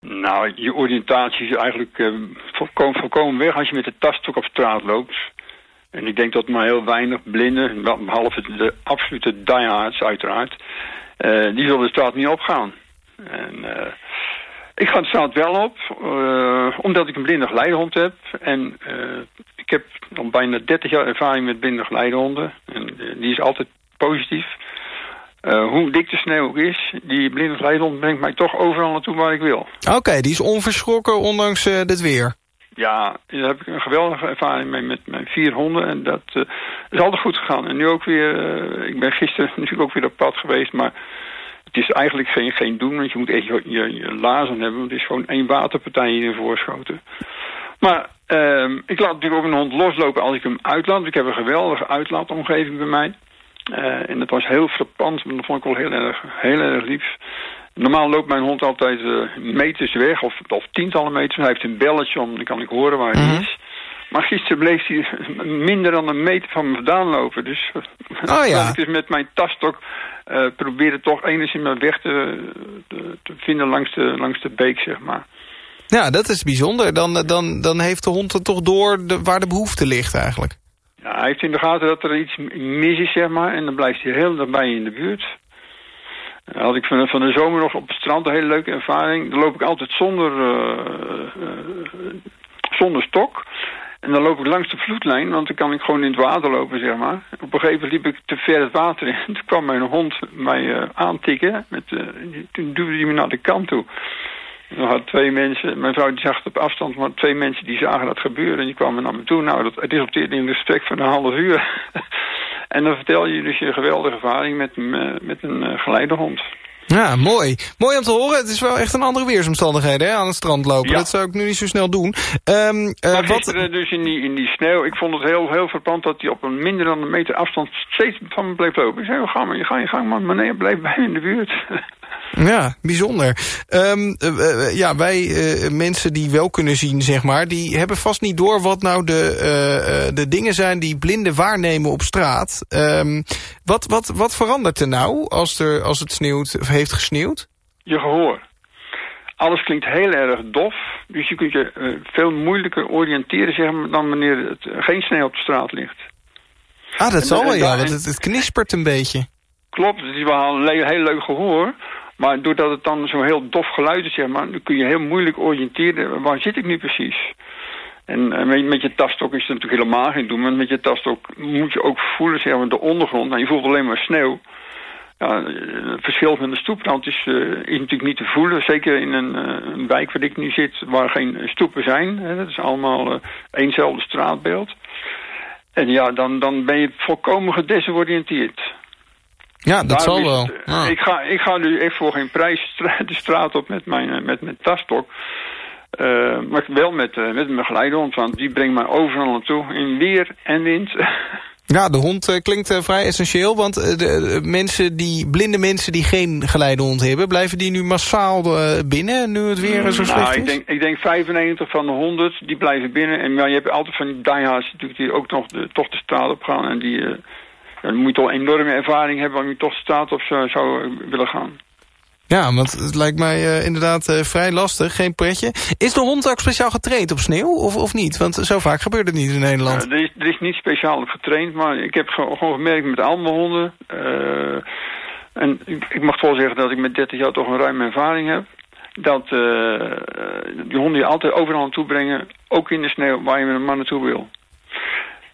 Nou, je oriëntatie is eigenlijk uh, volkomen, volkomen weg als je met de tastok op straat loopt. En ik denk dat maar heel weinig blinden, behalve de absolute diehards uiteraard, uh, die zullen de straat niet opgaan. En uh, ik ga de straat wel op, omdat ik een blinde geleidehond heb. En ik heb al bijna 30 jaar ervaring met blinde geleidehonden. En die is altijd positief. Uh, hoe dik de sneeuw ook is, die blinde geleidehond brengt mij toch overal naartoe waar ik wil. Oké, die is onverschrokken ondanks uh, dit weer. Ja, daar heb ik een geweldige ervaring mee met mijn vier honden. En dat uh, is altijd goed gegaan. En nu ook weer, ik ben gisteren natuurlijk ook weer op pad geweest, maar het is eigenlijk geen, geen doen, want je moet echt je, je, je lazen hebben. Want het is gewoon één waterpartij in voorschoten. Maar ehm, ik laat natuurlijk ook een hond loslopen als ik hem uitlaat. Ik heb een geweldige uitlaatomgeving bij mij. Uh, en dat was heel frappant, maar dat vond ik wel heel erg, heel erg lief. Normaal loopt mijn hond altijd uh, meters weg, of, of tientallen meters. Hij heeft een belletje om, dan kan ik horen waar hij mhm. is. Maar gisteren bleef hij minder dan een meter van me vandaan lopen. Dus oh, ja. ik dus met mijn tasstok uh, probeerde toch enigszins mijn weg te, te, te, vinden langs de, langs de beek, zeg maar. Ja, dat is bijzonder. Dan, dan, dan heeft de hond er toch door de, waar de behoefte ligt eigenlijk. Ja, hij heeft in de gaten dat er iets mis is, zeg maar. En dan blijft hij heel daarbij in de buurt. Dan had ik van, van de zomer nog op het strand een hele leuke ervaring. Dan loop ik altijd zonder, uh, uh, zonder stok. En dan loop ik langs de vloedlijn, want dan kan ik gewoon in het water lopen, zeg maar. Op een gegeven moment liep ik te ver het water in. Toen kwam mijn hond mij aantikken. Met, toen duwde hij me naar de kant toe. Er hadden twee mensen, mijn vrouw die zag het op afstand, maar twee mensen die zagen dat gebeuren en die kwamen naar me toe. Nou, dat, het resulteerde in een gesprek van een half uur. en dan vertel je dus je geweldige ervaring met, met een uh, geleidehond. Ja, mooi. Mooi om te horen. Het is wel echt een andere weersomstandigheden hè, aan het strand lopen. Dat zou ik nu niet zo snel doen. Um, uh, wat... dus in die, in die sneeuw. Ik vond het heel, heel verpand dat hij op een minder dan een meter afstand steeds van me bleef lopen. Ik zei, ga maar, je ga je gang maar. Maar nee, blijf bij in de buurt. Ja, bijzonder. Um, uh, ja, wij uh, mensen die wel kunnen zien, zeg maar... die hebben vast niet door wat nou de, de dingen zijn... die blinden waarnemen op straat. Um, wat, wat, wat verandert er nou als, er, als het sneeuwt of heeft gesneeuwd? Je gehoor. Alles klinkt heel erg dof. Dus je kunt je veel moeilijker oriënteren zeg maar, dan wanneer het geen sneeuw op de straat ligt. Ah, dat zal wel, ja. Want het, het knispert een beetje. Klopt, het is wel een heel leuk gehoor. Maar doordat het dan zo'n heel dof geluid is, maar, dan kun je heel moeilijk oriënteren. Waar zit ik nu precies? En uh, met, je tastok is het natuurlijk helemaal geen doen. Met je tastok moet je ook voelen, de ondergrond. Nou, je voelt alleen maar sneeuw. Ja, het verschil van de stoeprand is, uh, is natuurlijk niet te voelen. Zeker in een, uh, een, wijk waar ik nu zit, waar geen stoepen zijn. Hè. Dat is allemaal eenzelfde straatbeeld. En ja, dan, dan ben je volkomen gedesoriënteerd. Ja, dat zal wel. Ik, ga, ik ga nu even voor geen prijs de straat op met mijn, eh, met mijn tasstok. Uh, maar wel met, uh, met mijn geleidehond, want die brengt mij overal naartoe. In weer en wind. Ja, de hond uh, klinkt vrij essentieel, want de, mensen die, blinde mensen die geen geleidehond hebben, blijven die nu massaal binnen, nu het weer zo slecht nou, ik denk, ik denk 95 van de 100, die blijven binnen. En ja, je hebt altijd van die diehards natuurlijk die ook nog de, toch de straat op gaan en die dan moet je toch enorme ervaring hebben... om je toch staat of zou, zou willen gaan. Ja, want het lijkt mij uh, inderdaad uh, vrij lastig, geen pretje. Is de hond ook speciaal getraind op sneeuw of, of niet? Want zo vaak gebeurt het niet in Nederland. Uh, er, is, er is niet speciaal op getraind, maar ik heb gewoon gemerkt met alle honden... en ik, ik, mag wel zeggen dat ik met 30 jaar toch een ruime ervaring heb... dat die honden je altijd overal naartoe brengen, ook in de sneeuw, waar je met een man naartoe wil.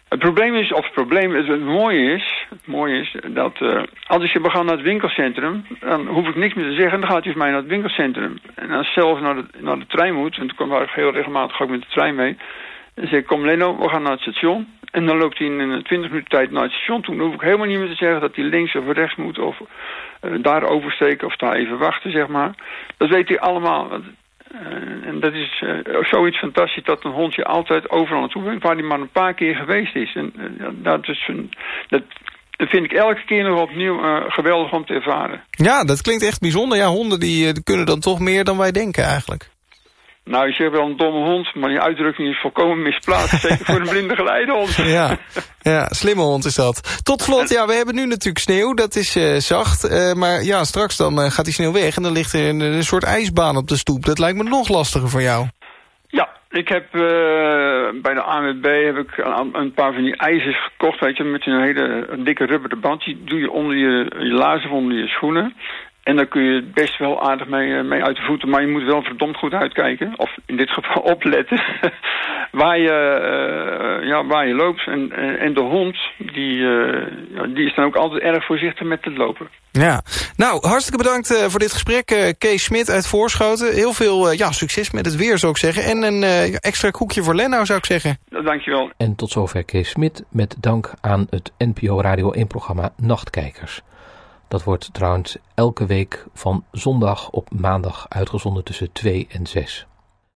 Het probleem is, of het probleem, het, het mooie is, het mooie is dat uh, als je begaan naar het winkelcentrum, dan hoef ik niks meer te zeggen, dan gaat hij voor mij naar het winkelcentrum. En als zelf naar de, naar de trein moet, en toen kwam ik heel regelmatig ook met de trein mee, dan zeg ik, kom Leno, we gaan naar het station. En dan loopt hij in 20 minuten tijd naar het station toe. Dan hoef ik helemaal niet meer te zeggen dat hij links of rechts moet, of uh, daar oversteken, of daar even wachten, zeg maar. Dat weet hij allemaal. Uh, en dat is uh, zoiets fantastisch dat een hondje altijd overal naartoe brengt... waar hij maar een paar keer geweest is. En uh, dat, is een, dat, vind ik elke keer nog opnieuw geweldig om te ervaren. Ja, dat klinkt echt bijzonder. Ja, honden die, kunnen dan toch meer dan wij denken eigenlijk. Nou, je zegt wel een domme hond, maar die uitdrukking is volkomen misplaatst. zeker voor een blinde geleidehond. Ja, ja, slimme hond is dat. Tot slot, ja, we hebben nu natuurlijk sneeuw. Dat is uh, zacht. Uh, maar ja, straks dan uh, gaat die sneeuw weg en dan ligt er een, een, soort ijsbaan op de stoep. Dat lijkt me nog lastiger voor jou. Ja, ik heb bij de ANWB heb ik een, een, paar van die ijzers gekocht, weet je, met een hele dikke rubberen band. Die doe je onder je, je laarzen of onder je schoenen. En daar kun je best wel aardig mee, mee uit de voeten. Maar je moet wel verdomd goed uitkijken. Of in dit geval opletten. waar, je, uh, ja, waar je loopt. En, en de hond, die, uh, die is dan ook altijd erg voorzichtig met het lopen. Ja, nou, hartstikke bedankt uh, voor dit gesprek. Uh, Kees Smit uit Voorschoten. Heel veel uh, ja, succes met het weer, zou ik zeggen. En een extra koekje voor Lennau, zou ik zeggen. Dankjewel. En tot zover Kees Smit met dank aan het NPO Radio 1-programma Nachtkijkers. Dat wordt trouwens elke week van zondag op maandag uitgezonden tussen 2 en 6.